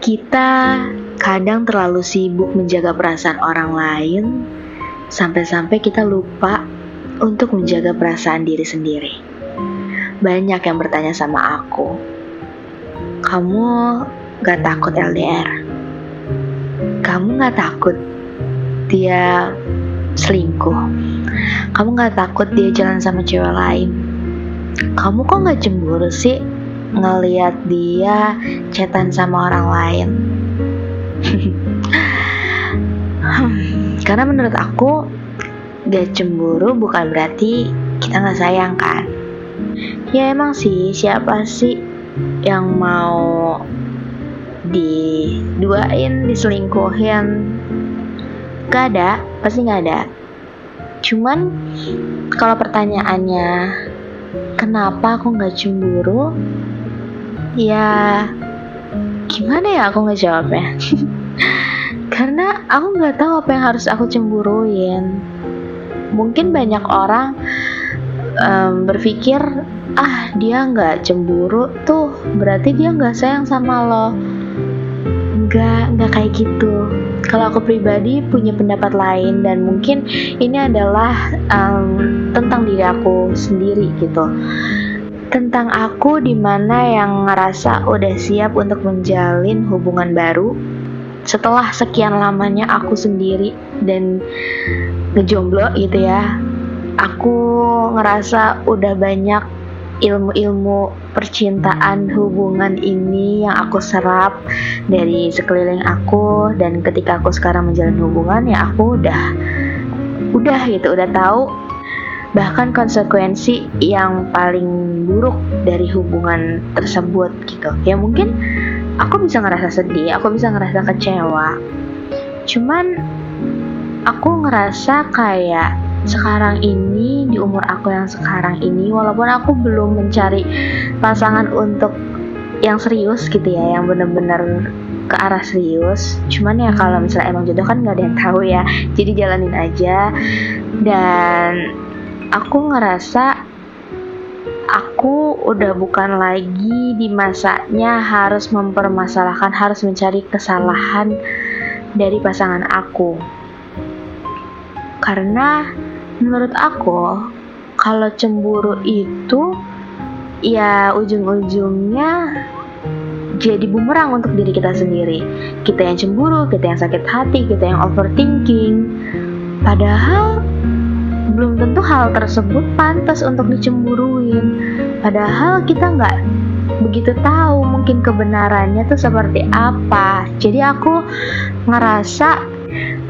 Kita kadang terlalu sibuk menjaga perasaan orang lain, sampai-sampai kita lupa untuk menjaga perasaan diri sendiri. Banyak yang bertanya sama aku, "Kamu gak takut LDR? Kamu gak takut dia selingkuh? Kamu gak takut dia jalan sama cewek lain? Kamu kok gak cemburu sih ngeliat dia chatan sama orang lain. Karena menurut aku gak cemburu bukan berarti kita gak sayang kan. Ya emang sih siapa sih yang mau diduain, diselingkuhin Gak ada, pasti gak ada Cuman kalau pertanyaannya kenapa aku gak cemburu ya gimana ya aku ngejawabnya? Karena aku nggak tahu apa yang harus aku cemburuin. Mungkin banyak orang um, berpikir ah dia nggak cemburu tuh berarti dia nggak sayang sama lo. Nggak nggak kayak gitu. Kalau aku pribadi punya pendapat lain dan mungkin ini adalah um, tentang diri aku sendiri gitu tentang aku di mana yang ngerasa udah siap untuk menjalin hubungan baru. Setelah sekian lamanya aku sendiri dan ngejomblo gitu ya aku ngerasa udah banyak ilmu-ilmu percintaan hubungan ini yang aku serap dari sekeliling aku. Dan ketika aku sekarang menjalin hubungan ya aku udah udah gitu udah tahu bahkan konsekuensi yang paling buruk dari hubungan tersebut gitu. Ya mungkin aku bisa ngerasa sedih aku bisa ngerasa kecewa. Cuman aku ngerasa kayak sekarang ini di umur aku yang sekarang ini walaupun aku belum mencari pasangan untuk yang serius gitu ya yang bener-bener ke arah serius. Cuman ya kalau misalnya emang jodoh kan nggak ada yang tahu ya jadi jalanin aja. Dan aku ngerasa aku udah bukan lagi di masanya harus mempermasalahkan, harus mencari kesalahan dari pasangan aku. Karena menurut aku, kalau cemburu itu ya ujung-ujungnya jadi bumerang untuk diri kita sendiri. Kita yang cemburu, kita yang sakit hati, kita yang overthinking. Padahal belum tentu hal tersebut pantas untuk dicemburuin. Padahal kita nggak begitu tahu mungkin kebenarannya tuh seperti apa. Jadi aku ngerasa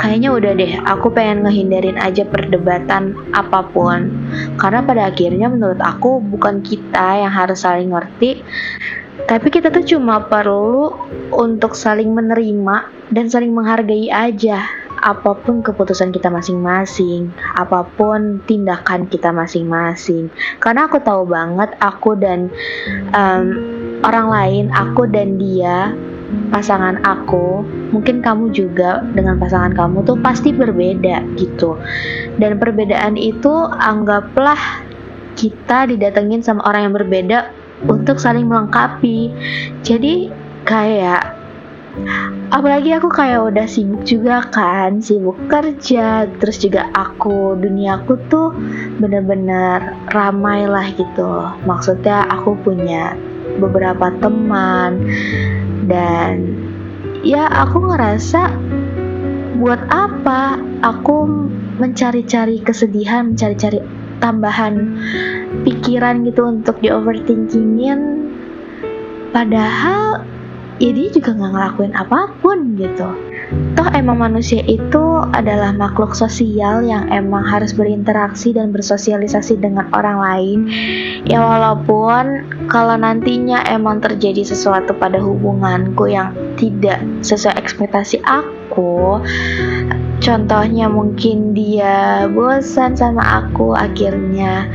kayaknya udah deh aku pengen ngehindarin aja perdebatan apa pun karena pada akhirnya menurut aku bukan kita yang harus saling ngerti tapi kita tuh cuma perlu untuk saling menerima dan saling menghargai aja apa pun keputusan kita masing-masing, apa pun tindakan kita masing-masing. Karena aku tahu banget aku dan um, orang lain, aku dan dia, pasangan aku, mungkin kamu juga dengan pasangan kamu tuh pasti berbeda gitu. Dan perbedaan itu anggaplah kita didatengin sama orang yang berbeda untuk saling melengkapi. Jadi kayak apalagi aku kayak udah sibuk juga kan sibuk kerja terus juga aku duniaku tuh bener-bener ramai lah gitu. Maksudnya aku punya beberapa teman dan ya aku ngerasa buat apa aku mencari-cari kesedihan mencari-cari tambahan pikiran gitu untuk di overthinkingin? Padahal ya dia juga nggak ngelakuin apa pun gitu. Toh emang manusia itu adalah makhluk sosial yang emang harus berinteraksi dan bersosialisasi dengan orang lain. Ya walaupun kalau nantinya emang terjadi sesuatu pada hubunganku yang tidak sesuai ekspektasi aku contohnya mungkin dia bosan sama aku akhirnya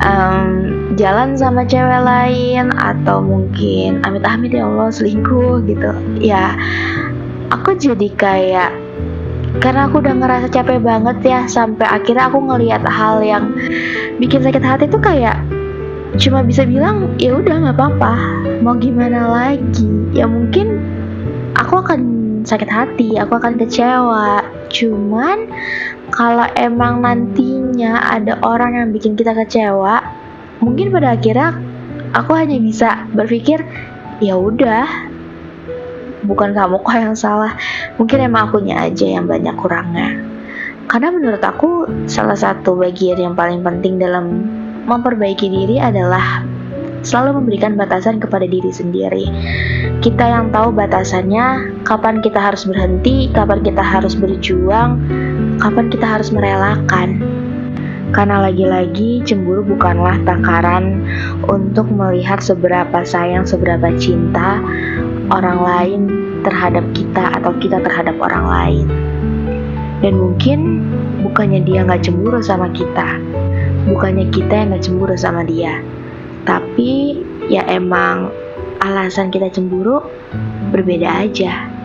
um, jalan sama cewek lain atau mungkin amit-amit ya Allah selingkuh gitu ya aku jadi kayak karena aku udah ngerasa capek banget ya sampai akhirnya aku ngelihat hal yang bikin sakit hati tuh kayak cuma bisa bilang ya udah nggak apa-apa mau gimana lagi ya mungkin aku akan sakit hati, aku akan kecewa. Cuman kalau emang nantinya ada orang yang bikin kita kecewa, mungkin pada akhirnya aku hanya bisa berpikir ya udah bukan kamu kok yang salah mungkin emang akunya aja yang banyak kurangnya karena menurut aku salah satu bagian yang paling penting dalam memperbaiki diri adalah selalu memberikan batasan kepada diri sendiri. Kita yang tahu batasannya, kapan kita harus berhenti, kapan kita harus berjuang, kapan kita harus merelakan. Karena lagi-lagi cemburu bukanlah takaran untuk melihat seberapa sayang, seberapa cinta orang lain terhadap kita atau kita terhadap orang lain. Dan mungkin bukannya dia nggak cemburu sama kita, bukannya kita yang nggak cemburu sama dia, tapi ya emang alasan kita cemburu berbeda aja.